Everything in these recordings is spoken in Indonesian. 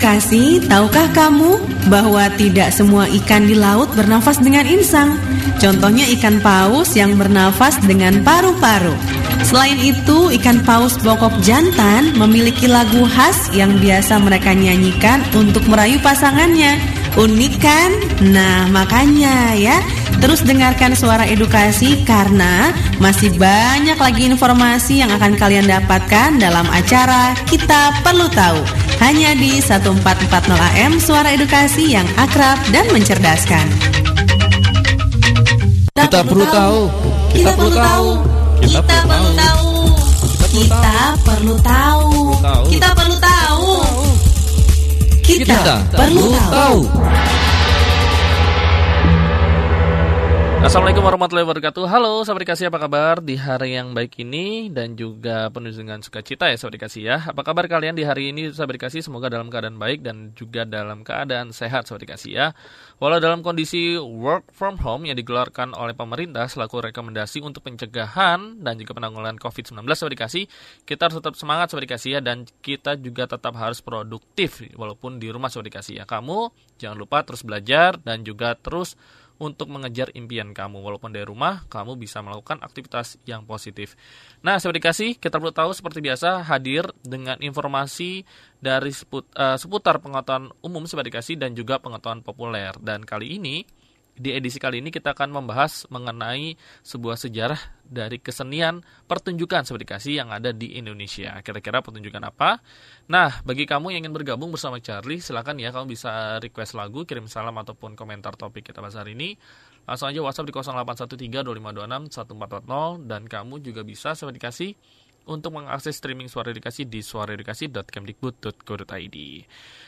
Edukasi, tahukah kamu bahwa tidak semua ikan di laut bernafas dengan insang? Contohnya ikan paus yang bernafas dengan paru-paru. Selain itu, ikan paus bokok jantan memiliki lagu khas yang biasa mereka nyanyikan untuk merayu pasangannya. Unik kan? Nah, makanya ya, terus dengarkan suara edukasi karena masih banyak lagi informasi yang akan kalian dapatkan dalam acara Kita Perlu Tahu. Hanya di 1440 AM Suara Edukasi yang akrab dan mencerdaskan. Kita perlu tahu. Kita perlu tahu. Kita perlu tahu. Kita perlu tahu. Kita perlu tahu. Kita perlu tahu. Assalamualaikum warahmatullahi wabarakatuh. Halo Sahabat Dikasih apa kabar? Di hari yang baik ini Dan juga penuh dengan sukacita ya Sahabat Dikasih ya. Apa kabar kalian di hari ini Sahabat Dikasih? Semoga dalam keadaan baik dan juga dalam keadaan sehat Sahabat Dikasih ya. Walau dalam kondisi work from home yang digelarkan oleh pemerintah Selaku rekomendasi untuk pencegahan dan juga penanggulangan COVID-19 Sahabat Dikasih Kita harus tetap semangat Sahabat Dikasih ya Dan kita juga tetap harus produktif Walaupun di rumah Sahabat Dikasih ya. Kamu jangan lupa terus belajar dan juga terus untuk mengejar impian kamu. Walaupun dari rumah, kamu bisa melakukan aktivitas yang positif. Nah, saya dikasih, kita perlu tahu seperti biasa hadir dengan informasi dari seput, uh, seputar pengetahuan umum sebagai dikasih dan juga pengetahuan populer. Dan kali ini di edisi kali ini kita akan membahas mengenai sebuah sejarah dari kesenian pertunjukan seperti kasih yang ada di Indonesia. Kira-kira pertunjukan apa? Nah, bagi kamu yang ingin bergabung bersama Charlie, silakan ya kamu bisa request lagu, kirim salam ataupun komentar topik kita bahas hari ini. Langsung aja WhatsApp di 0813-2526-1440 dan kamu juga bisa seperti dikasih untuk mengakses streaming Suara Edukasi di suaraedukasi.kemdikbud.go.id.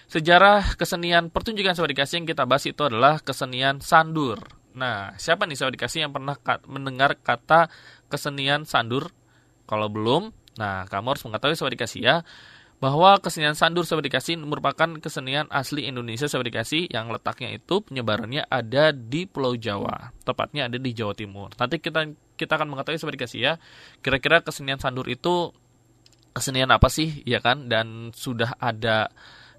Sejarah kesenian pertunjukan Suara Edukasi yang kita bahas itu adalah kesenian sandur. Nah, siapa nih Suara Edukasi yang pernah mendengar kata kesenian sandur? Kalau belum, nah kamu harus mengetahui Suara Edukasi ya bahwa kesenian sandur Sobat Dikasih merupakan kesenian asli Indonesia Sobat Dikasih yang letaknya itu penyebarannya ada di Pulau Jawa, tepatnya ada di Jawa Timur. Nanti kita kita akan mengetahui Sobat Dikasih ya, kira-kira kesenian sandur itu kesenian apa sih ya kan dan sudah ada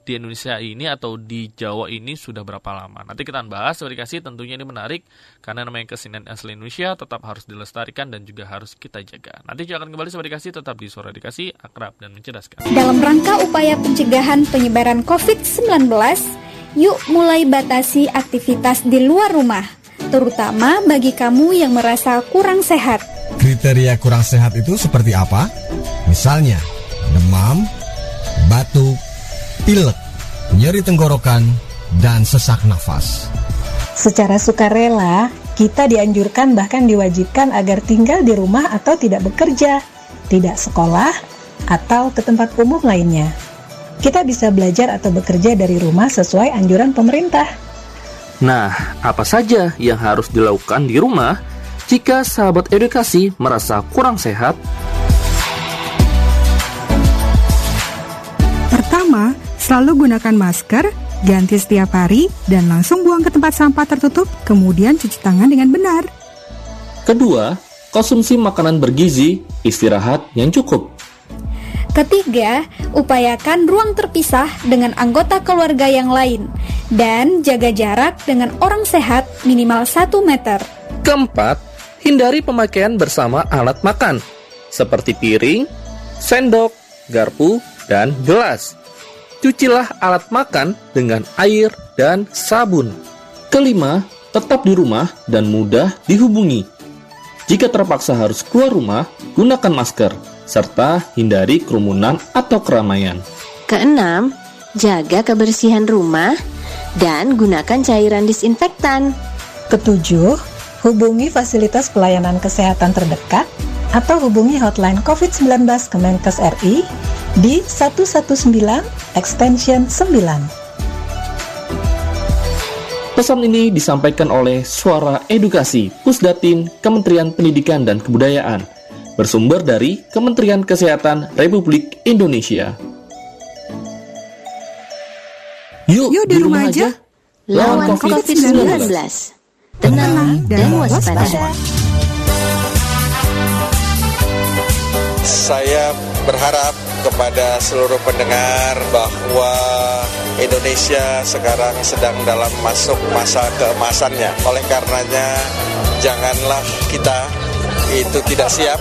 di Indonesia ini atau di Jawa ini sudah berapa lama. Nanti kita akan bahas, Sobat Dikasih tentunya ini menarik karena namanya kesenian asli Indonesia tetap harus dilestarikan dan juga harus kita jaga. Nanti juga akan kembali Sobat Dikasih tetap di Suara Dikasih, akrab dan mencerdaskan. Dalam rangka upaya pencegahan penyebaran COVID-19, yuk mulai batasi aktivitas di luar rumah, terutama bagi kamu yang merasa kurang sehat. Kriteria kurang sehat itu seperti apa? Misalnya, demam, batuk, pilek, nyeri tenggorokan, dan sesak nafas. Secara sukarela, kita dianjurkan bahkan diwajibkan agar tinggal di rumah atau tidak bekerja, tidak sekolah, atau ke tempat umum lainnya. Kita bisa belajar atau bekerja dari rumah sesuai anjuran pemerintah. Nah, apa saja yang harus dilakukan di rumah jika sahabat edukasi merasa kurang sehat? Pertama, Selalu gunakan masker, ganti setiap hari, dan langsung buang ke tempat sampah tertutup, kemudian cuci tangan dengan benar. Kedua, konsumsi makanan bergizi, istirahat yang cukup. Ketiga, upayakan ruang terpisah dengan anggota keluarga yang lain dan jaga jarak dengan orang sehat minimal 1 meter. Keempat, hindari pemakaian bersama alat makan seperti piring, sendok, garpu, dan gelas. Cucilah alat makan dengan air dan sabun. Kelima, tetap di rumah dan mudah dihubungi. Jika terpaksa harus keluar rumah, gunakan masker, serta hindari kerumunan atau keramaian. Keenam, jaga kebersihan rumah dan gunakan cairan disinfektan. Ketujuh, hubungi fasilitas pelayanan kesehatan terdekat atau hubungi hotline COVID-19 Kemenkes RI di 119 extension 9. Pesan ini disampaikan oleh Suara Edukasi Pusdatin Kementerian Pendidikan dan Kebudayaan bersumber dari Kementerian Kesehatan Republik Indonesia. Yuk, Yuk di, rumah, rumah aja, lawan COVID-19. Tenang dan waspada. Saya berharap kepada seluruh pendengar bahwa Indonesia sekarang sedang dalam masuk masa keemasannya. Oleh karenanya, janganlah kita itu tidak siap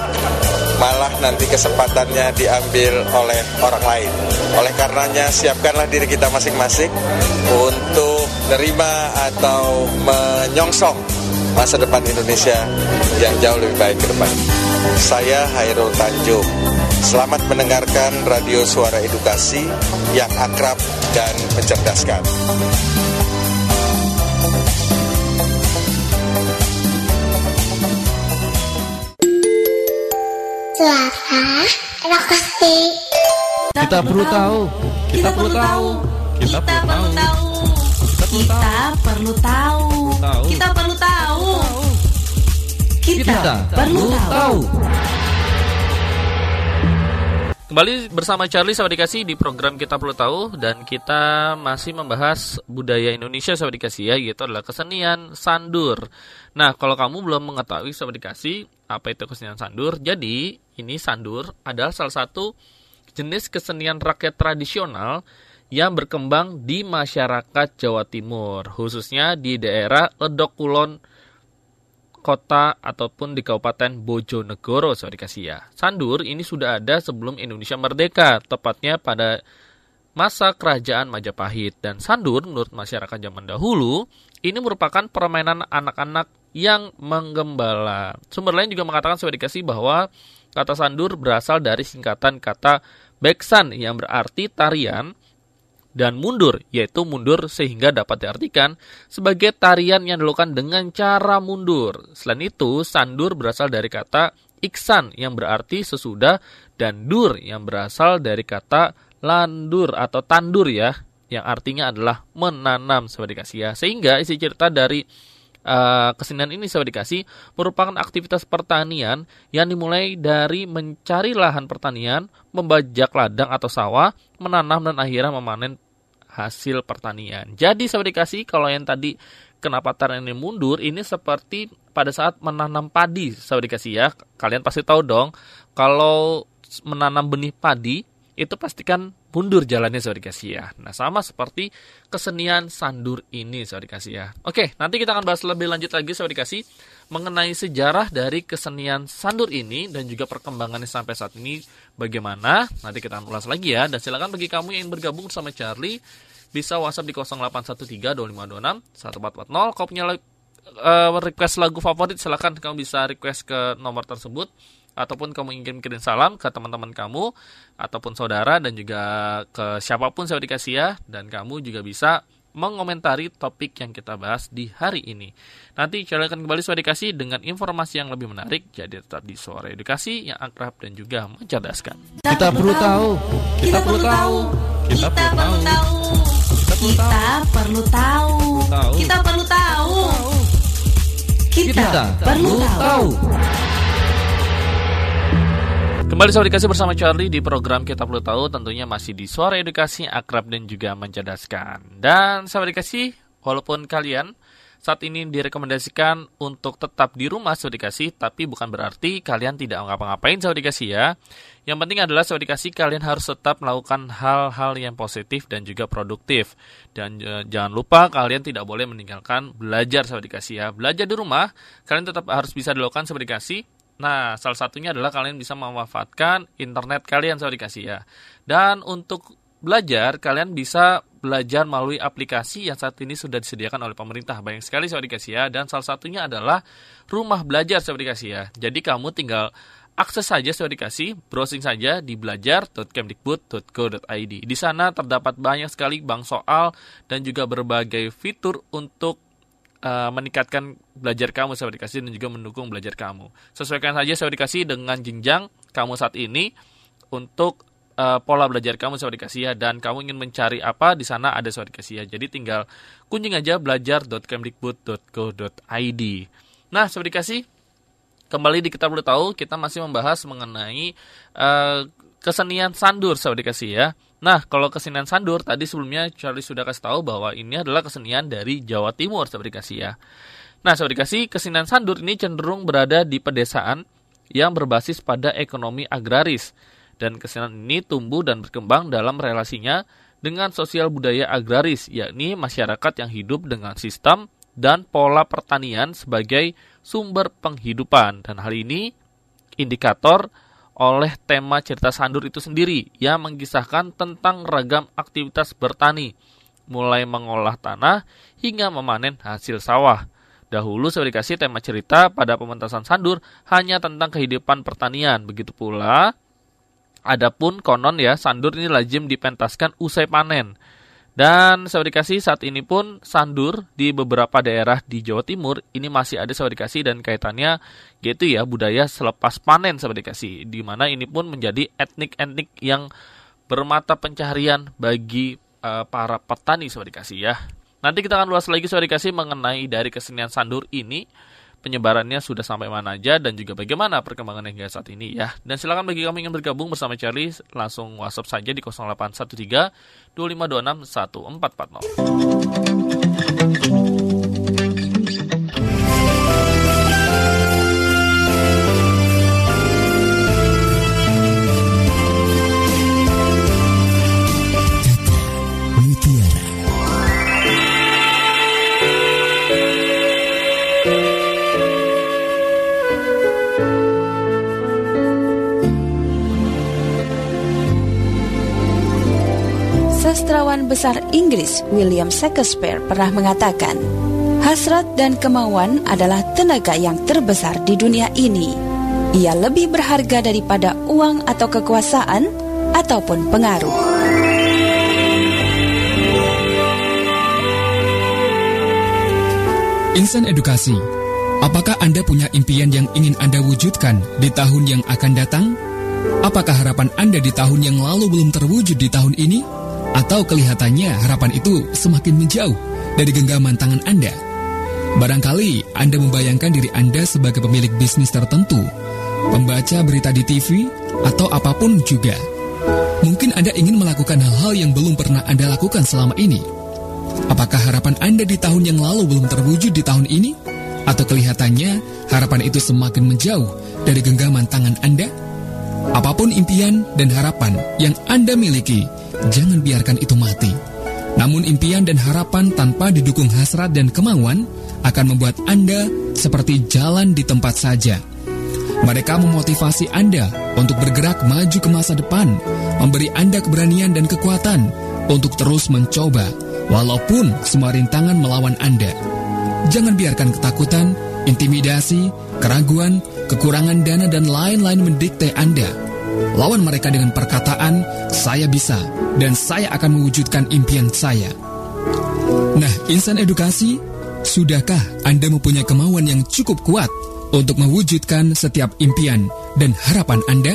malah nanti kesempatannya diambil oleh orang lain. Oleh karenanya siapkanlah diri kita masing-masing untuk nerima atau menyongsong masa depan Indonesia yang jauh lebih baik ke depan. Saya Hairul Tanjung. Selamat mendengarkan Radio Suara Edukasi yang akrab dan mencerdaskan. Suara Edukasi. Kita perlu tahu. Kita perlu tahu. Kita perlu tahu. Kita perlu tahu. Kita perlu tahu. Kita perlu tahu. Kembali bersama Charlie Sahabat Dikasih di program Kita Perlu Tahu dan kita masih membahas budaya Indonesia Sahabat Dikasih ya yaitu adalah kesenian sandur. Nah, kalau kamu belum mengetahui Sahabat Dikasih apa itu kesenian sandur, jadi ini sandur adalah salah satu jenis kesenian rakyat tradisional yang berkembang di masyarakat Jawa Timur, khususnya di daerah Ledok Kulon kota ataupun di Kabupaten Bojonegoro, sorry kasih ya. Sandur ini sudah ada sebelum Indonesia merdeka, tepatnya pada masa kerajaan Majapahit. Dan sandur menurut masyarakat zaman dahulu, ini merupakan permainan anak-anak yang menggembala. Sumber lain juga mengatakan sudah dikasih bahwa kata sandur berasal dari singkatan kata beksan yang berarti tarian dan mundur, yaitu mundur sehingga dapat diartikan sebagai tarian yang dilakukan dengan cara mundur. Selain itu, sandur berasal dari kata iksan yang berarti sesudah dan dur yang berasal dari kata landur atau tandur ya, yang artinya adalah menanam seperti kasih ya. Sehingga isi cerita dari uh, kesenian ini saya dikasih merupakan aktivitas pertanian yang dimulai dari mencari lahan pertanian, membajak ladang atau sawah, menanam dan akhirnya memanen hasil pertanian. Jadi saya dikasih kalau yang tadi kenapa tarian ini mundur ini seperti pada saat menanam padi saya dikasih ya. Kalian pasti tahu dong kalau menanam benih padi itu pastikan mundur jalannya saya dikasih ya. Nah sama seperti kesenian sandur ini saya dikasih ya. Oke nanti kita akan bahas lebih lanjut lagi saya dikasih mengenai sejarah dari kesenian sandur ini dan juga perkembangannya sampai saat ini bagaimana. Nanti kita akan ulas lagi ya. Dan silakan bagi kamu yang bergabung sama Charlie bisa WhatsApp di 0813 2526 1440. Kau punya uh, request lagu favorit silakan kamu bisa request ke nomor tersebut ataupun kamu ingin kirim salam ke teman-teman kamu ataupun saudara dan juga ke siapa pun saya dikasih ya dan kamu juga bisa mengomentari topik yang kita bahas di hari ini. Nanti saya akan kembali suara dikasih dengan informasi yang lebih menarik. Jadi tetap di suara edukasi yang akrab dan juga mencerdaskan. Kita, perlu tahu. Kita, perlu tahu. Kita, perlu tahu. Kita perlu tahu. Kita perlu tahu. Kita perlu tahu. Kembali Sobat Edukasi bersama Charlie di program Kita Perlu Tahu tentunya masih di Suara Edukasi Akrab dan juga Mencerdaskan. Dan Sobat Edukasi, walaupun kalian saat ini direkomendasikan untuk tetap di rumah Sobat Edukasi, tapi bukan berarti kalian tidak ngapa-ngapain Sobat Edukasi ya. Yang penting adalah Sobat Edukasi kalian harus tetap melakukan hal-hal yang positif dan juga produktif. Dan e, jangan lupa kalian tidak boleh meninggalkan belajar Sobat Edukasi ya. Belajar di rumah, kalian tetap harus bisa dilakukan Sobat Edukasi Nah, salah satunya adalah kalian bisa memanfaatkan internet kalian saya dikasih ya. Dan untuk belajar, kalian bisa belajar melalui aplikasi yang saat ini sudah disediakan oleh pemerintah. Banyak sekali saya dikasih ya. Dan salah satunya adalah rumah belajar saya dikasih ya. Jadi kamu tinggal akses saja saya dikasih, browsing saja di belajar.kemdikbud.go.id. Di sana terdapat banyak sekali bank soal dan juga berbagai fitur untuk uh, meningkatkan belajar kamu sahabat dikasih dan juga mendukung belajar kamu. Sesuaikan saja sahabat dikasih dengan jenjang kamu saat ini untuk uh, pola belajar kamu sahabat dikasih ya dan kamu ingin mencari apa di sana ada sahabat dikasih ya. Jadi tinggal kunjung aja belajar.kemdikbud.go.id. Nah, sahabat dikasih kembali di kita perlu tahu kita masih membahas mengenai uh, kesenian sandur sahabat dikasih ya. Nah, kalau kesenian sandur tadi sebelumnya Charlie sudah kasih tahu bahwa ini adalah kesenian dari Jawa Timur, sahabat dikasih ya. Nah, sahabat dikasih, kesenian sandur ini cenderung berada di pedesaan yang berbasis pada ekonomi agraris. Dan kesenian ini tumbuh dan berkembang dalam relasinya dengan sosial budaya agraris, yakni masyarakat yang hidup dengan sistem dan pola pertanian sebagai sumber penghidupan. Dan hal ini indikator oleh tema cerita Sandur itu sendiri yang mengisahkan tentang ragam aktivitas bertani, mulai mengolah tanah hingga memanen hasil sawah. Dahulu saya dikasih tema cerita pada pementasan Sandur hanya tentang kehidupan pertanian. Begitu pula, adapun konon ya, Sandur ini lazim dipentaskan usai panen. Dan saya dikasih saat ini pun sandur di beberapa daerah di Jawa Timur. Ini masih ada saya dikasih dan kaitannya yaitu ya budaya selepas panen saya dikasih di mana ini pun menjadi etnik-etnik yang bermata pencaharian bagi uh, para petani saya dikasih ya. Nanti kita akan luas lagi saya dikasih mengenai dari kesenian sandur ini penyebarannya sudah sampai mana aja dan juga bagaimana perkembangan hingga saat ini ya. Dan silakan bagi kamu ingin bergabung bersama Charlie langsung WhatsApp saja di 0813 2526 1440. Besar Inggris William Shakespeare pernah mengatakan, hasrat dan kemauan adalah tenaga yang terbesar di dunia ini. Ia lebih berharga daripada uang atau kekuasaan ataupun pengaruh. Insan Edukasi, apakah Anda punya impian yang ingin Anda wujudkan di tahun yang akan datang? Apakah harapan Anda di tahun yang lalu belum terwujud di tahun ini? Atau kelihatannya harapan itu semakin menjauh dari genggaman tangan Anda. Barangkali Anda membayangkan diri Anda sebagai pemilik bisnis tertentu, pembaca berita di TV, atau apa pun juga. Mungkin Anda ingin melakukan hal-hal yang belum pernah Anda lakukan selama ini. Apakah harapan Anda di tahun yang lalu belum terwujud di tahun ini? Atau kelihatannya harapan itu semakin menjauh dari genggaman tangan Anda? Apa pun impian dan harapan yang Anda miliki, jangan biarkan itu mati. Namun impian dan harapan tanpa didukung hasrat dan kemauan akan membuat Anda seperti jalan di tempat saja. Mereka memotivasi Anda untuk bergerak maju ke masa depan, memberi Anda keberanian dan kekuatan untuk terus mencoba, walaupun semua rintangan melawan Anda. Jangan biarkan ketakutan, intimidasi, keraguan, kekurangan dana, dan lain-lain mendikte Anda. Lawan mereka dengan perkataan, "Saya bisa, dan saya akan mewujudkan impian saya. Nah, insan edukasi, sudahkah Anda mempunyai kemauan yang cukup kuat untuk mewujudkan setiap impian dan harapan Anda?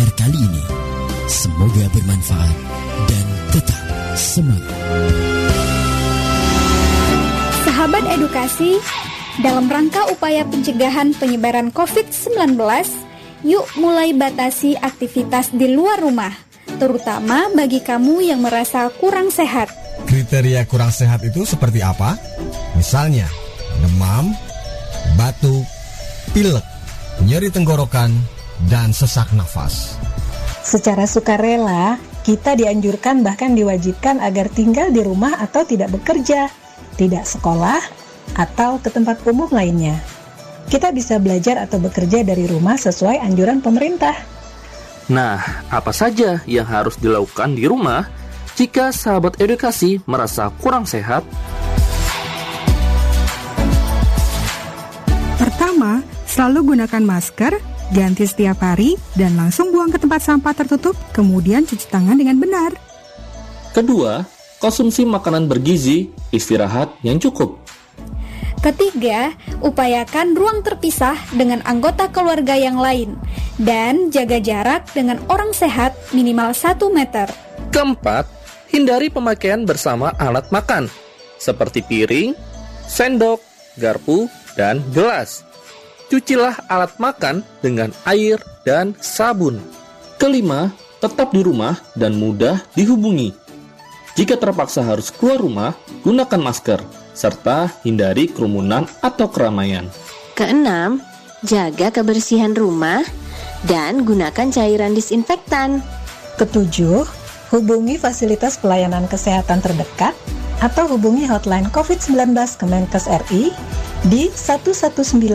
BPMR kali ini. Semoga bermanfaat dan tetap semangat. Sahabat edukasi, dalam rangka upaya pencegahan penyebaran COVID-19, yuk mulai batasi aktivitas di luar rumah, terutama bagi kamu yang merasa kurang sehat. Kriteria kurang sehat itu seperti apa? Misalnya, demam, batuk, pilek, nyeri tenggorokan, dan sesak nafas. Secara sukarela, kita dianjurkan bahkan diwajibkan agar tinggal di rumah atau tidak bekerja, tidak sekolah, atau ke tempat umum lainnya. Kita bisa belajar atau bekerja dari rumah sesuai anjuran pemerintah. Nah, apa saja yang harus dilakukan di rumah jika sahabat edukasi merasa kurang sehat? Pertama, selalu gunakan masker Ganti setiap hari dan langsung buang ke tempat sampah tertutup, kemudian cuci tangan dengan benar. Kedua, konsumsi makanan bergizi, istirahat yang cukup. Ketiga, upayakan ruang terpisah dengan anggota keluarga yang lain dan jaga jarak dengan orang sehat minimal 1 meter. Keempat, hindari pemakaian bersama alat makan seperti piring, sendok, garpu, dan gelas. Cucilah alat makan dengan air dan sabun. Kelima, tetap di rumah dan mudah dihubungi. Jika terpaksa harus keluar rumah, gunakan masker, serta hindari kerumunan atau keramaian. Keenam, jaga kebersihan rumah dan gunakan cairan disinfektan. Ketujuh, hubungi fasilitas pelayanan kesehatan terdekat atau hubungi hotline COVID-19 Kemenkes RI di 119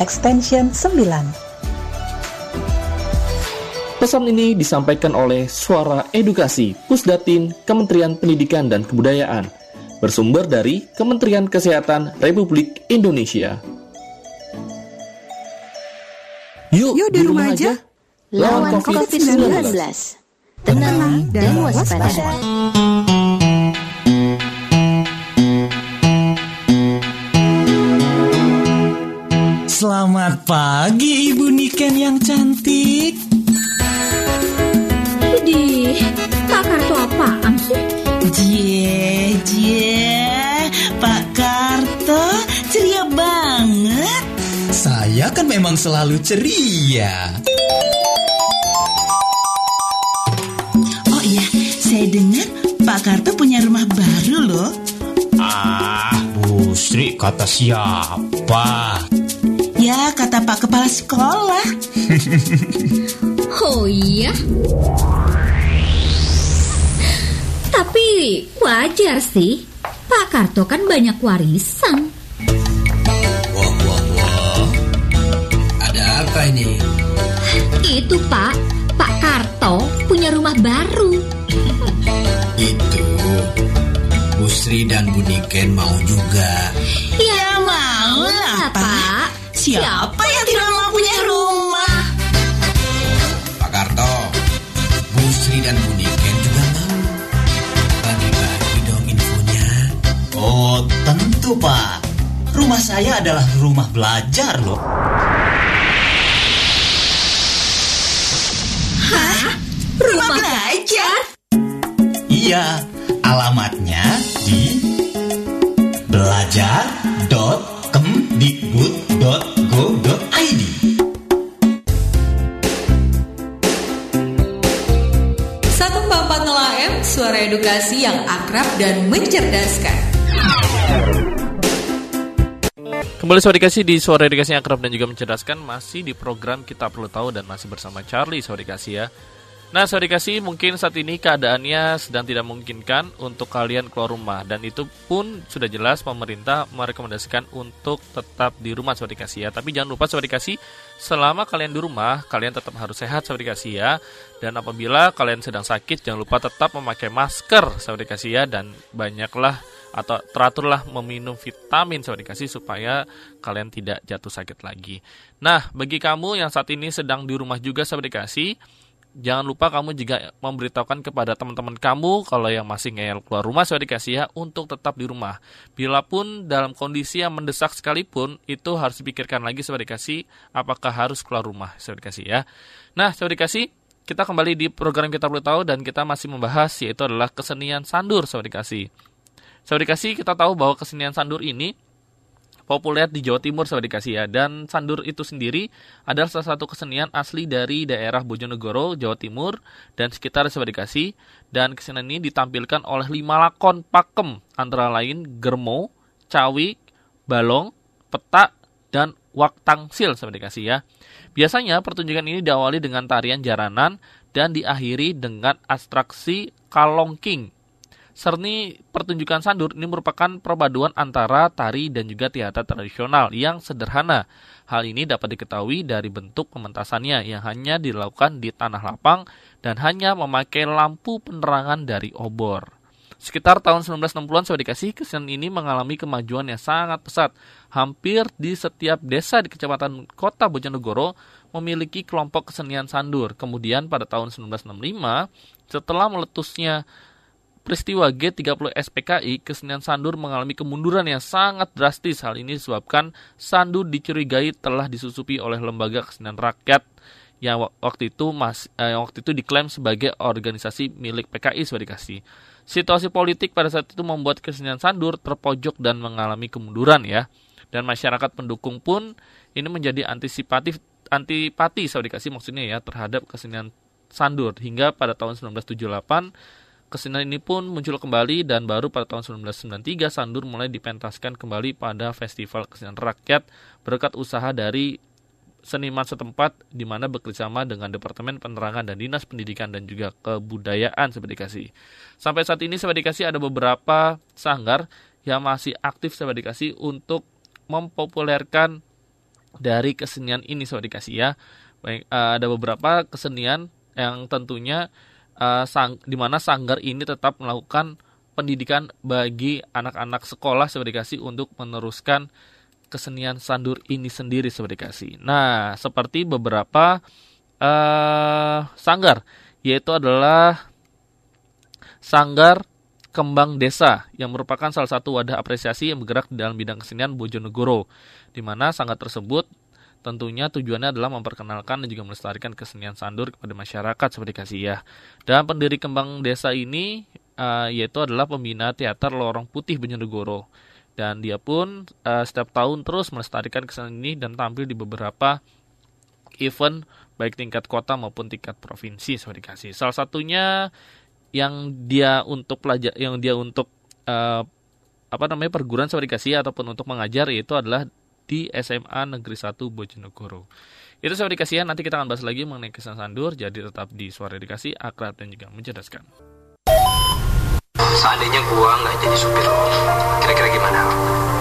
extension 9. Pesan ini disampaikan oleh Suara Edukasi Pusdatin Kementerian Pendidikan dan Kebudayaan bersumber dari Kementerian Kesehatan Republik Indonesia. Yuk, Yuk di rumah aja. Lawan COVID-19. Tenang dan waspada. Selamat pagi Ibu Niken yang cantik. Idih, Pak Kartu apaan sih? Jie, jie, Pak Karto ceria banget. Saya kan memang selalu ceria. Oh iya, saya dengar Pak Karto punya rumah baru loh. Ah, Bu Sri kata siapa? Ya, kata Pak Kepala Sekolah. Oh iya? Tapi wajar sih, Pak Karto kan banyak warisan. Wah, wah, wah. Ada apa ini? Itu Pak, Pak Karto punya rumah baru. Itu. Bu Sri dan Bu Niken mau juga. Ya mau lah, Pak. Siapa yang tidak mau punya rumah? Pak Karto, Bu Sri dan Bu Niken juga mau. Bagi-bagi dong infonya. Oh, tentu, Pak. Rumah saya adalah rumah belajar loh. Hah? Rumah belajar? Iya, alamatnya di belajar.kemdikbud.go.id. edukasi yang akrab dan mencerdaskan. Kembali Sobat Dikasih di Suara Edukasi yang Akrab dan juga mencerdaskan Masih di program Kita Perlu Tahu dan masih bersama Charlie Sobat Dikasih ya Nah Sobat Dikasih mungkin saat ini keadaannya sedang tidak memungkinkan untuk kalian keluar rumah. Dan itu pun sudah jelas pemerintah merekomendasikan untuk tetap di rumah Sobat Dikasih ya. Tapi jangan lupa Sobat Dikasih selama kalian di rumah kalian tetap harus sehat Sobat Dikasih ya. Dan apabila kalian sedang sakit jangan lupa tetap memakai masker Sobat Dikasih ya. Dan banyaklah atau teraturlah meminum vitamin sobat dikasih supaya kalian tidak jatuh sakit lagi. Nah, bagi kamu yang saat ini sedang di rumah juga sobat dikasih, jangan lupa kamu juga memberitahukan kepada teman-teman kamu kalau yang masih ngeyel keluar rumah sobat dikasih ya untuk tetap di rumah. Bila pun dalam kondisi yang mendesak sekalipun itu harus dipikirkan lagi sobat dikasih apakah harus keluar rumah sobat dikasih ya. Nah, sobat dikasih kita kembali di program kita perlu tahu dan kita masih membahas yaitu adalah kesenian sandur sobat dikasih. Sahabat dikasih kita tahu bahwa kesenian sandur ini populer di Jawa Timur sahabat dikasih ya. Dan sandur itu sendiri adalah salah satu kesenian asli dari daerah Bojonegoro Jawa Timur dan sekitar sahabat dikasih. Dan kesenian ini ditampilkan oleh lima lakon pakem antara lain germo, cawik, balong, petak dan waktangsil sahabat dikasih ya. Biasanya pertunjukan ini diawali dengan tarian jaranan dan diakhiri dengan abstraksi kalongking Serni pertunjukan sandur ini merupakan perpaduan antara tari dan juga teater tradisional yang sederhana. Hal ini dapat diketahui dari bentuk pementasannya yang hanya dilakukan di tanah lapang dan hanya memakai lampu penerangan dari obor. Sekitar tahun 1960-an Sobat Dikasih, kesenian ini mengalami kemajuan yang sangat pesat. Hampir di setiap desa di kecamatan kota Bojonegoro memiliki kelompok kesenian sandur. Kemudian pada tahun 1965, setelah meletusnya peristiwa G30 SPKI, kesenian sandur mengalami kemunduran yang sangat drastis. Hal ini disebabkan sandur dicurigai telah disusupi oleh lembaga kesenian rakyat yang waktu itu mas, eh, waktu itu diklaim sebagai organisasi milik PKI sebagai dikasih. Situasi politik pada saat itu membuat kesenian sandur terpojok dan mengalami kemunduran ya. Dan masyarakat pendukung pun ini menjadi antisipatif antipati saya dikasih maksudnya ya terhadap kesenian sandur hingga pada tahun 1978 kesenian ini pun muncul kembali dan baru pada tahun 1993 sandur mulai dipentaskan kembali pada festival kesenian rakyat berkat usaha dari seniman setempat di mana bekerjasama dengan Departemen Penerangan dan Dinas Pendidikan dan juga Kebudayaan seperti dikasih. Sampai saat ini seperti dikasih ada beberapa sanggar yang masih aktif seperti dikasih untuk mempopulerkan dari kesenian ini seperti dikasih ya. Uh, ada beberapa kesenian yang tentunya uh, sang, di mana sanggar ini tetap melakukan pendidikan bagi anak-anak sekolah seperti dikasih untuk meneruskan kesenian sandur ini sendiri seperti kasih. Nah, seperti beberapa uh, sanggar, yaitu adalah sanggar Kembang Desa yang merupakan salah satu wadah apresiasi yang bergerak dalam bidang kesenian Bojonegoro, di mana sanggar tersebut tentunya tujuannya adalah memperkenalkan dan juga melestarikan kesenian sandur kepada masyarakat seperti kasih ya. Dan pendiri Kembang Desa ini uh, yaitu adalah pembina teater Lorong Putih Bojonegoro dan dia pun uh, setiap tahun terus melestarikan kesenian ini dan tampil di beberapa event baik tingkat kota maupun tingkat provinsi seperti kasih. Salah satunya yang dia untuk pelajar yang dia untuk uh, apa namanya perguruan seperti kasih ataupun untuk mengajar yaitu adalah di SMA Negeri 1 Bojonegoro. Itu seperti kasih nanti kita akan bahas lagi mengenai kesan sandur jadi tetap di suara dikasih akrab dan juga mencerdaskan. Seandainya gua nggak jadi supir lo, kira-kira gimana?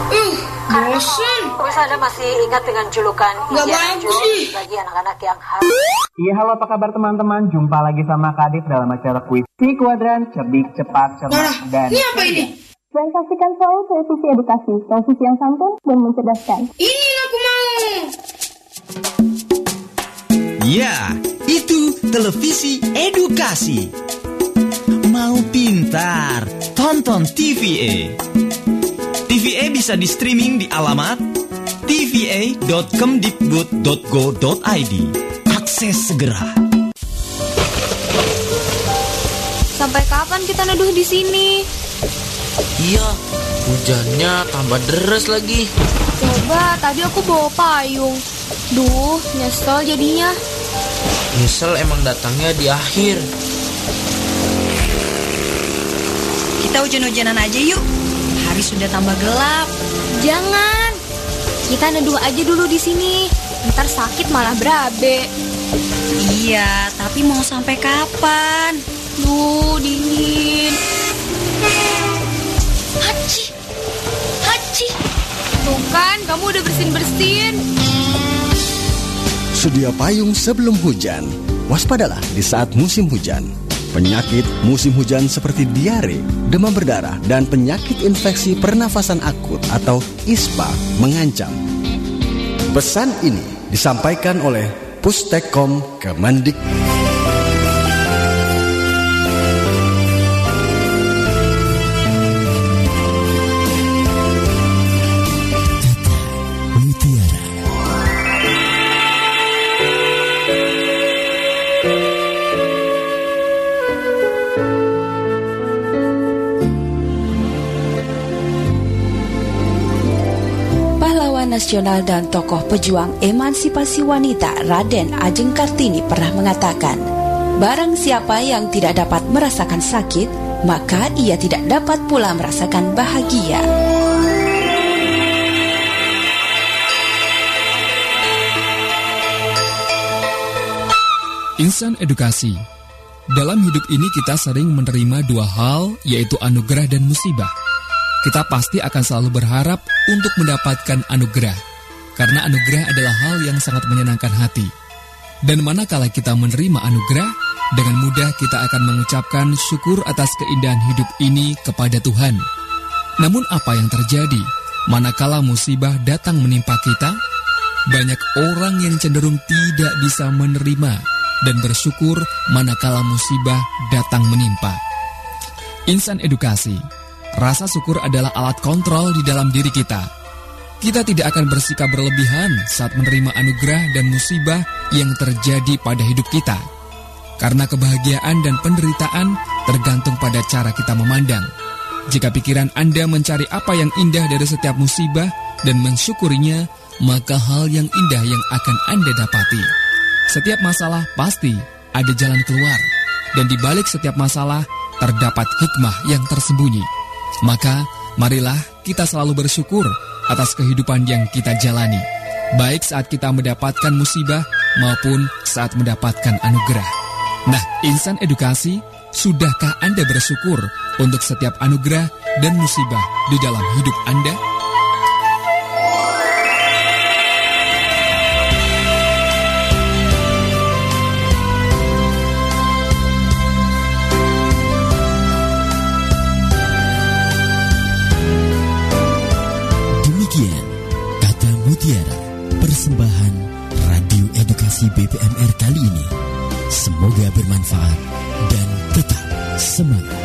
Ih, bosan. Bisa Anda masih ingat dengan julukan Gak bagus sih. bagi anak-anak yang harus Iya halo apa kabar teman-teman Jumpa lagi sama Kadit dalam acara kuis Si Kuadran Cerdik Cepat Cermat dan Ini apa ini? Dan saksikan selalu televisi edukasi, televisi yang santun dan mencerdaskan. Ini aku mau. Ya, itu televisi edukasi. Mau pintar, tonton TVA. TVA bisa di streaming di alamat tva.kemdikbud.go.id. Akses segera. Sampai kapan kita neduh di sini? Iya, hujannya tambah deras lagi. Coba tadi aku bawa payung. Duh, nyesel jadinya. Nyesel emang datangnya di akhir. Kita hujan-hujanan aja yuk. Hari sudah tambah gelap. Jangan. Kita neduh aja dulu di sini. Ntar sakit malah berabe. Iya, tapi mau sampai kapan? Duh, dingin. Haci. Haci. Tuh kan, kamu udah bersin-bersin. Sedia payung sebelum hujan. Waspadalah di saat musim hujan. Penyakit musim hujan seperti diare, demam berdarah, dan penyakit infeksi pernafasan akut atau ISPA mengancam. Pesan ini disampaikan oleh Pustekom Kemendik. Nasional dan tokoh pejuang emansipasi wanita Raden Ajeng Kartini pernah mengatakan, Barang siapa yang tidak dapat merasakan sakit, maka ia tidak dapat pula merasakan bahagia. Insan Edukasi Dalam hidup ini kita sering menerima dua hal, yaitu anugerah dan musibah. Kita pasti akan selalu berharap untuk mendapatkan anugerah, karena anugerah adalah hal yang sangat menyenangkan hati. Dan manakala kita menerima anugerah, dengan mudah kita akan mengucapkan syukur atas keindahan hidup ini kepada Tuhan. Namun apa yang terjadi manakala musibah datang menimpa kita? Banyak orang yang cenderung tidak bisa menerima dan bersyukur manakala musibah datang menimpa. Insan edukasi, rasa syukur adalah alat kontrol di dalam diri kita. Kita tidak akan bersikap berlebihan saat menerima anugerah dan musibah yang terjadi pada hidup kita. Karena kebahagiaan dan penderitaan tergantung pada cara kita memandang. Jika pikiran Anda mencari apa yang indah dari setiap musibah dan mensyukurinya, maka hal yang indah yang akan Anda dapati. Setiap masalah pasti ada jalan keluar, dan di balik setiap masalah terdapat hikmah yang tersembunyi. Maka, marilah kita selalu bersyukur atas kehidupan yang kita jalani, baik saat kita mendapatkan musibah maupun saat mendapatkan anugerah. Nah, insan edukasi, sudahkah Anda bersyukur untuk setiap anugerah dan musibah di dalam hidup Anda? Semoga bermanfaat dan tetap semangat.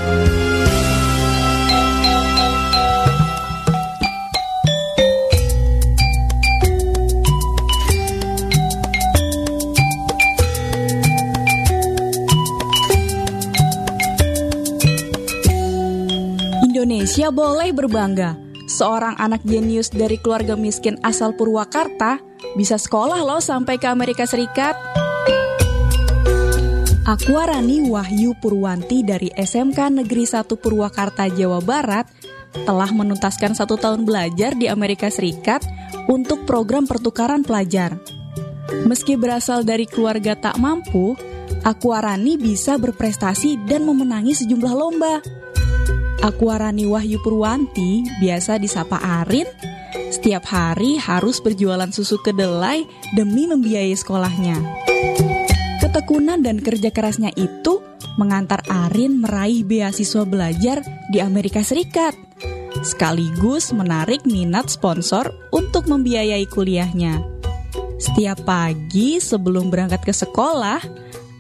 Indonesia boleh berbangga. Seorang anak jenius dari keluarga miskin asal Purwakarta bisa sekolah loh sampai ke Amerika Serikat. Aquarani Wahyu Purwanti dari SMK Negeri 1 Purwakarta, Jawa Barat telah menuntaskan satu tahun belajar di Amerika Serikat untuk program pertukaran pelajar. Meski berasal dari keluarga tak mampu, Aquarani bisa berprestasi dan memenangi sejumlah lomba. Aquarani Wahyu Purwanti, biasa disapa Arin, setiap hari harus berjualan susu kedelai demi membiayai sekolahnya. Ketekunan dan kerja kerasnya itu mengantar Arin meraih beasiswa belajar di Amerika Serikat, sekaligus menarik minat sponsor untuk membiayai kuliahnya. Setiap pagi sebelum berangkat ke sekolah,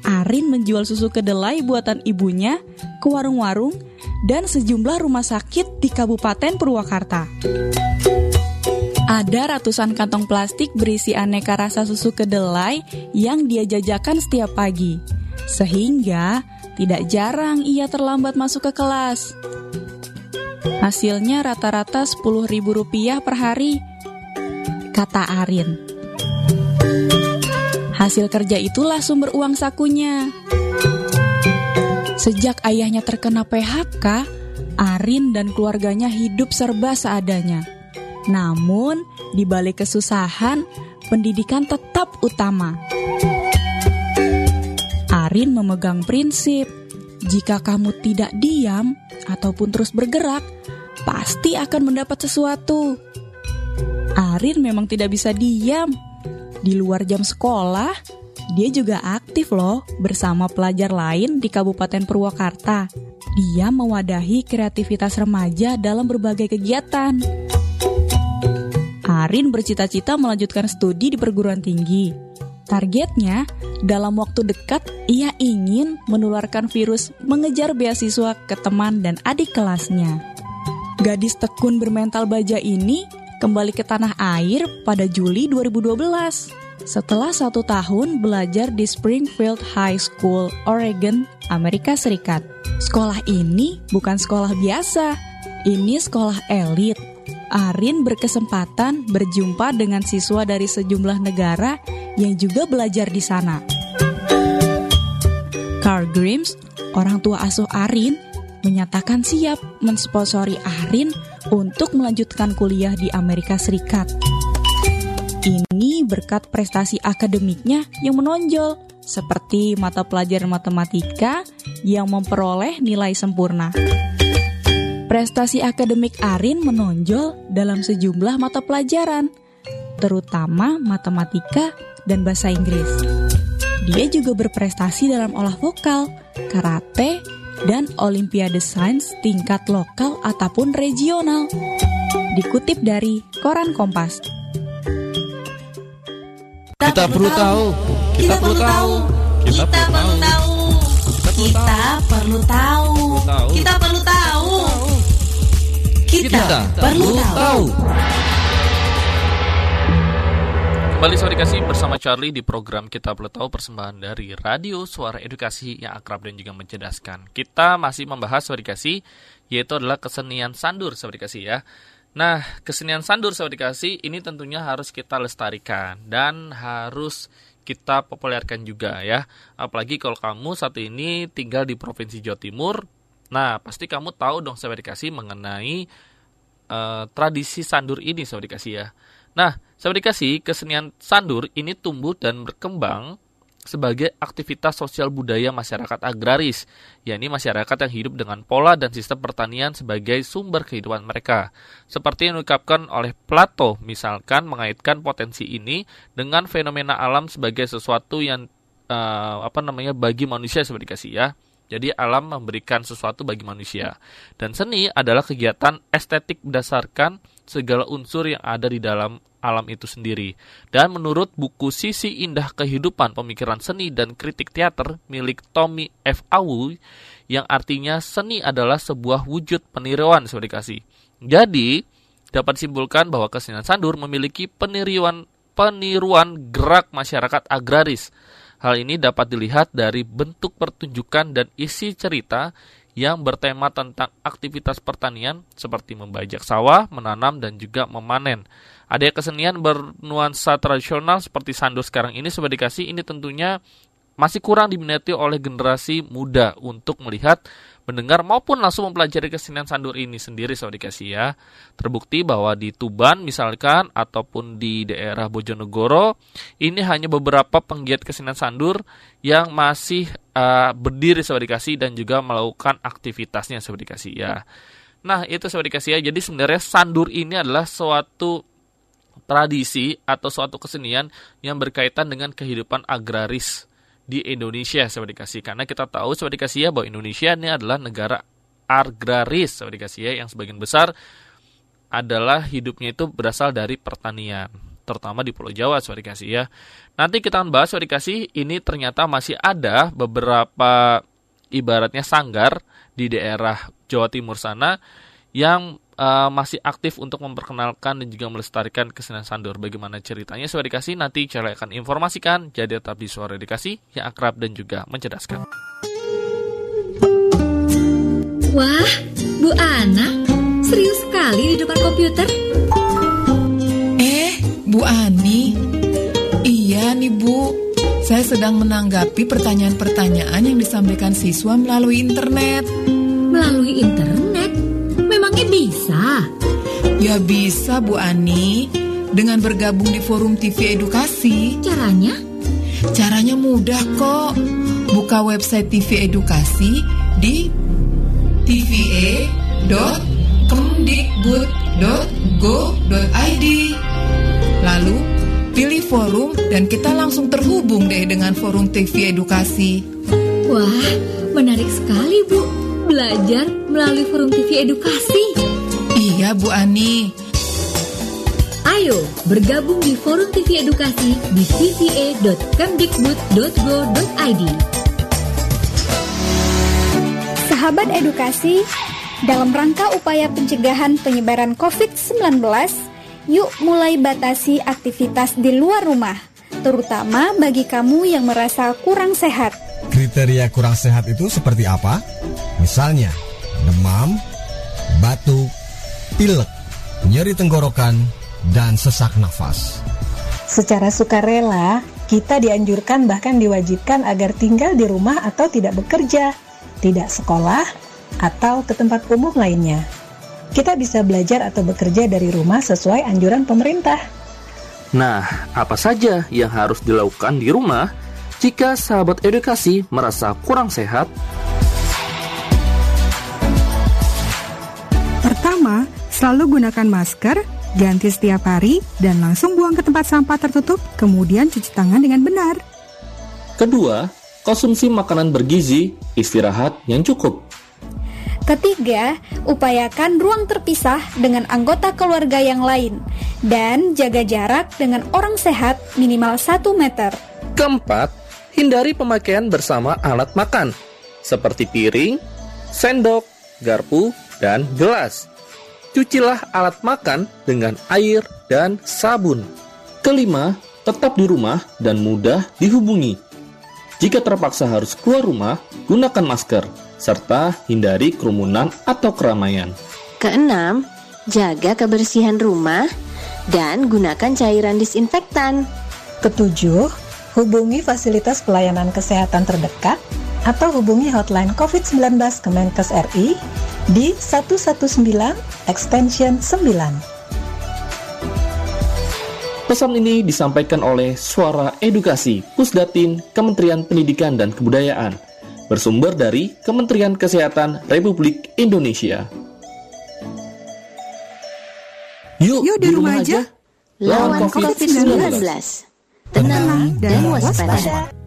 Arin menjual susu kedelai buatan ibunya ke warung-warung dan sejumlah rumah sakit di Kabupaten Purwakarta. Ada ratusan kantong plastik berisi aneka rasa susu kedelai yang dia jajakan setiap pagi. Sehingga tidak jarang ia terlambat masuk ke kelas. Hasilnya rata-rata Rp10.000 per hari, kata Arin. Hasil kerja itulah sumber uang sakunya. Sejak ayahnya terkena PHK, Arin dan keluarganya hidup serba seadanya. Namun, di balik kesusahan, pendidikan tetap utama. Arin memegang prinsip, jika kamu tidak diam ataupun terus bergerak, pasti akan mendapat sesuatu. Arin memang tidak bisa diam. Di luar jam sekolah, dia juga aktif loh bersama pelajar lain di Kabupaten Purwakarta. Dia mewadahi kreativitas remaja dalam berbagai kegiatan. Arin bercita-cita melanjutkan studi di perguruan tinggi. Targetnya, dalam waktu dekat ia ingin menularkan virus mengejar beasiswa ke teman dan adik kelasnya. Gadis tekun bermental baja ini kembali ke tanah air pada Juli 2012 setelah satu tahun belajar di Springfield High School, Oregon, Amerika Serikat. Sekolah ini bukan sekolah biasa, ini sekolah elit. Arin berkesempatan berjumpa dengan siswa dari sejumlah negara yang juga belajar di sana. Carl Grimes, orang tua asuh Arin, menyatakan siap mensponsori Arin untuk melanjutkan kuliah di Amerika Serikat. Ini berkat prestasi akademiknya yang menonjol, seperti mata pelajaran matematika yang memperoleh nilai sempurna. Prestasi akademik Arin menonjol dalam sejumlah mata pelajaran, terutama matematika dan bahasa Inggris. Dia juga berprestasi dalam olah vokal, karate, dan olimpiade sains tingkat lokal ataupun regional. Dikutip dari Koran Kompas. Kita perlu tahu. Kita perlu tahu. Kita perlu tahu. Kita perlu tahu. Kembali sore kasih bersama Charlie di program Kita Perlu Tahu persembahan dari Radio Suara Edukasi yang akrab dan juga mencerdaskan. Kita masih membahas sore kasih yaitu adalah kesenian sandur sahabat dikasih ya. Nah, kesenian sandur sahabat dikasih ini tentunya harus kita lestarikan dan harus kita populerkan juga ya. Apalagi kalau kamu saat ini tinggal di Provinsi Jawa Timur, nah pasti kamu tahu dong sahabat dikasih mengenai uh, tradisi sandur ini sahabat dikasih ya. Nah, sahabat dikasih kesenian sandur ini tumbuh dan berkembang sebagai aktivitas sosial budaya masyarakat agraris, yakni masyarakat yang hidup dengan pola dan sistem pertanian sebagai sumber kehidupan mereka. Seperti yang diungkapkan oleh Plato, misalkan mengaitkan potensi ini dengan fenomena alam sebagai sesuatu yang uh, apa namanya bagi manusia seperti kasih ya. Jadi alam memberikan sesuatu bagi manusia. Dan seni adalah kegiatan estetik berdasarkan segala unsur yang ada di dalam alam itu sendiri. Dan menurut buku Sisi Indah Kehidupan Pemikiran Seni dan Kritik Teater milik Tommy F. Awu yang artinya seni adalah sebuah wujud peniruan seperti kasih. Jadi, dapat disimpulkan bahwa kesenian sandur memiliki peniruan peniruan gerak masyarakat agraris. Hal ini dapat dilihat dari bentuk pertunjukan dan isi cerita yang bertema tentang aktivitas pertanian seperti membajak sawah, menanam, dan juga memanen. Ada kesenian bernuansa tradisional seperti sandur sekarang ini sebagai dikasih ini tentunya masih kurang diminati oleh generasi muda untuk melihat, mendengar maupun langsung mempelajari kesenian sandur ini sendiri sobat dikasih ya. Terbukti bahwa di Tuban misalkan ataupun di daerah Bojonegoro ini hanya beberapa penggiat kesenian sandur yang masih uh, berdiri sobat dikasih dan juga melakukan aktivitasnya sobat dikasih ya. Nah, itu sobat dikasih ya. Jadi sebenarnya sandur ini adalah suatu tradisi atau suatu kesenian yang berkaitan dengan kehidupan agraris di Indonesia Sobat Dikasih. Karena kita tahu Sobat Dikasih ya bahwa Indonesia ini adalah negara agraris Sobat Dikasih ya yang sebagian besar adalah hidupnya itu berasal dari pertanian terutama di Pulau Jawa Sobat Dikasih ya. Nanti kita akan bahas Sobat Dikasih ini ternyata masih ada beberapa ibaratnya sanggar di daerah Jawa Timur sana yang uh, masih aktif untuk memperkenalkan dan juga melestarikan kesenian sandur. Bagaimana ceritanya suara dikasih nanti cara akan informasikan. Jadi tetap di suara dikasih yang akrab dan juga mencerdaskan. Wah, Bu Ana, serius sekali di depan komputer? Eh, Bu Ani, iya nih Bu, saya sedang menanggapi pertanyaan-pertanyaan yang disampaikan siswa melalui internet. Melalui internet? Memangnya bisa? Ya bisa Bu Ani. Dengan bergabung di forum TV Edukasi. Caranya? Caranya mudah kok. Buka website TV Edukasi di tva.kemdikbud.go.id Lalu pilih forum dan kita langsung terhubung deh dengan forum TV Edukasi. Wah, menarik sekali Bu. Belajar melalui forum TV edukasi. Iya, Bu Ani. Ayo bergabung di forum TV edukasi di tva.kemdikbud.go.id. Sahabat edukasi, dalam rangka upaya pencegahan penyebaran COVID-19, yuk mulai batasi aktivitas di luar rumah, terutama bagi kamu yang merasa kurang sehat. Kriteria kurang sehat itu seperti apa? Misalnya, demam, batuk, pilek, nyeri tenggorokan, dan sesak nafas. Secara sukarela, kita dianjurkan bahkan diwajibkan agar tinggal di rumah atau tidak bekerja, tidak sekolah, atau ke tempat umum lainnya. Kita bisa belajar atau bekerja dari rumah sesuai anjuran pemerintah. Nah, apa saja yang harus dilakukan di rumah jika sahabat edukasi merasa kurang sehat? Selalu gunakan masker, ganti setiap hari, dan langsung buang ke tempat sampah tertutup, kemudian cuci tangan dengan benar. Kedua, konsumsi makanan bergizi, istirahat yang cukup. Ketiga, upayakan ruang terpisah dengan anggota keluarga yang lain dan jaga jarak dengan orang sehat minimal 1 meter. Keempat, hindari pemakaian bersama alat makan seperti piring, sendok, garpu, dan gelas. Cucilah alat makan dengan air dan sabun. Kelima, tetap di rumah dan mudah dihubungi. Jika terpaksa harus keluar rumah, gunakan masker. serta hindari kerumunan atau keramaian. Keenam, jaga kebersihan rumah dan gunakan cairan disinfektan. Ketujuh, hubungi fasilitas pelayanan kesehatan terdekat atau hubungi hotline COVID-19 Kemenkes RI di 119 extension 9. Pesan ini disampaikan oleh Suara Edukasi Pusdatin Kementerian Pendidikan dan Kebudayaan, bersumber dari Kementerian Kesehatan Republik Indonesia. Yuk, Yuk di rumah aja, lawan COVID-19. Tenang dan waspada.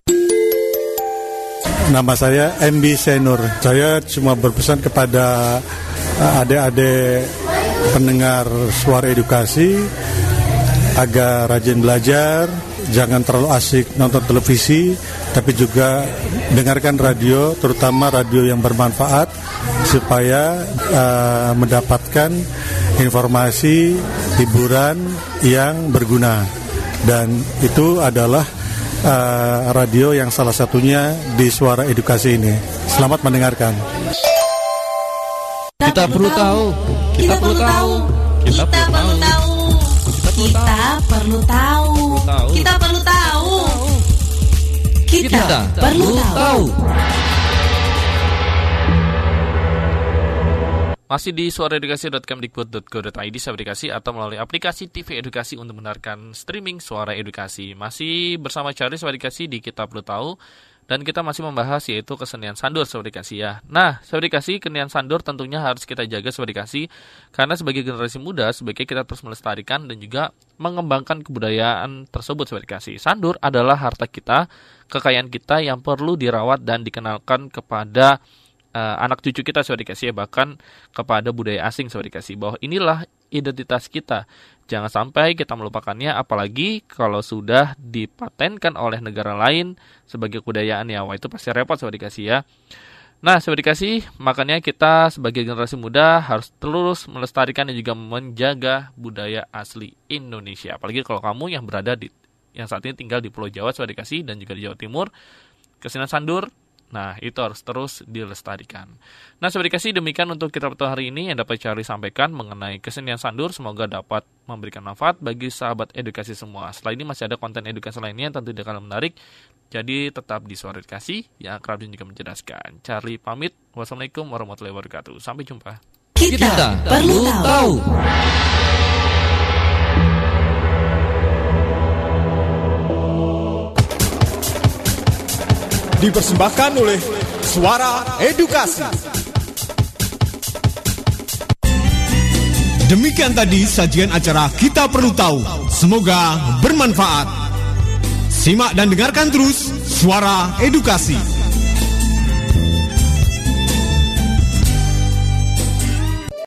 Nama saya MB Senur. Saya cuma berpesan kepada eh, adik-adik pendengar suara edukasi agar rajin belajar, jangan terlalu asik nonton televisi, tapi juga dengarkan radio, terutama radio yang bermanfaat supaya uh, mendapatkan informasi hiburan yang berguna. Dan itu adalah uh, radio yang salah satunya di suara edukasi ini. Selamat mendengarkan. Kita perlu tahu. Kita perlu tahu. Kita perlu tahu. Kita perlu tahu. Kita perlu tahu. Kita perlu tahu. Masih di suaraedukasi.kemdikbud.go.id aplikasi atau melalui aplikasi TV Edukasi untuk mendengarkan streaming suara edukasi. Masih bersama Charlie Edukasi di Kita Perlu Tahu dan kita masih membahas yaitu kesenian sandur Dikasih ya. Nah, Dikasih, kesenian sandur tentunya harus kita jaga Dikasih karena sebagai generasi muda sebaiknya kita terus melestarikan dan juga mengembangkan kebudayaan tersebut Dikasih. Sandur adalah harta kita, kekayaan kita yang perlu dirawat dan dikenalkan kepada uh, anak cucu kita Sobat Dikasih ya, bahkan kepada budaya asing Sobat Dikasih bahwa inilah identitas kita. Jangan sampai kita melupakannya apalagi kalau sudah dipatenkan oleh negara lain sebagai kebudayaan ya. Wah itu pasti repot sobat dikasih ya. Nah, sobat dikasih, makanya kita sebagai generasi muda harus terus melestarikan dan juga menjaga budaya asli Indonesia. Apalagi kalau kamu yang berada di yang saat ini tinggal di Pulau Jawa, sobat dikasih, dan juga di Jawa Timur, kesenian sandur Nah, itu harus terus dilestarikan. Nah, Sobat Dikasih, demikian untuk kita pertemuan hari ini yang dapat Charlie sampaikan mengenai kesenian sandur. Semoga dapat memberikan manfaat bagi sahabat edukasi semua. Setelah ini masih ada konten edukasi lainnya yang tentu akan menarik. Jadi tetap di Suara Edukasi yang dan juga menjelaskan. Charlie pamit. Wassalamualaikum warahmatullahi wabarakatuh. Sampai jumpa. Kita, kita perlu tahu. Dipersembahkan oleh Suara Edukasi. Demikian tadi sajian acara Kita Perlu Tahu. Semoga bermanfaat. Simak dan dengarkan terus Suara Edukasi.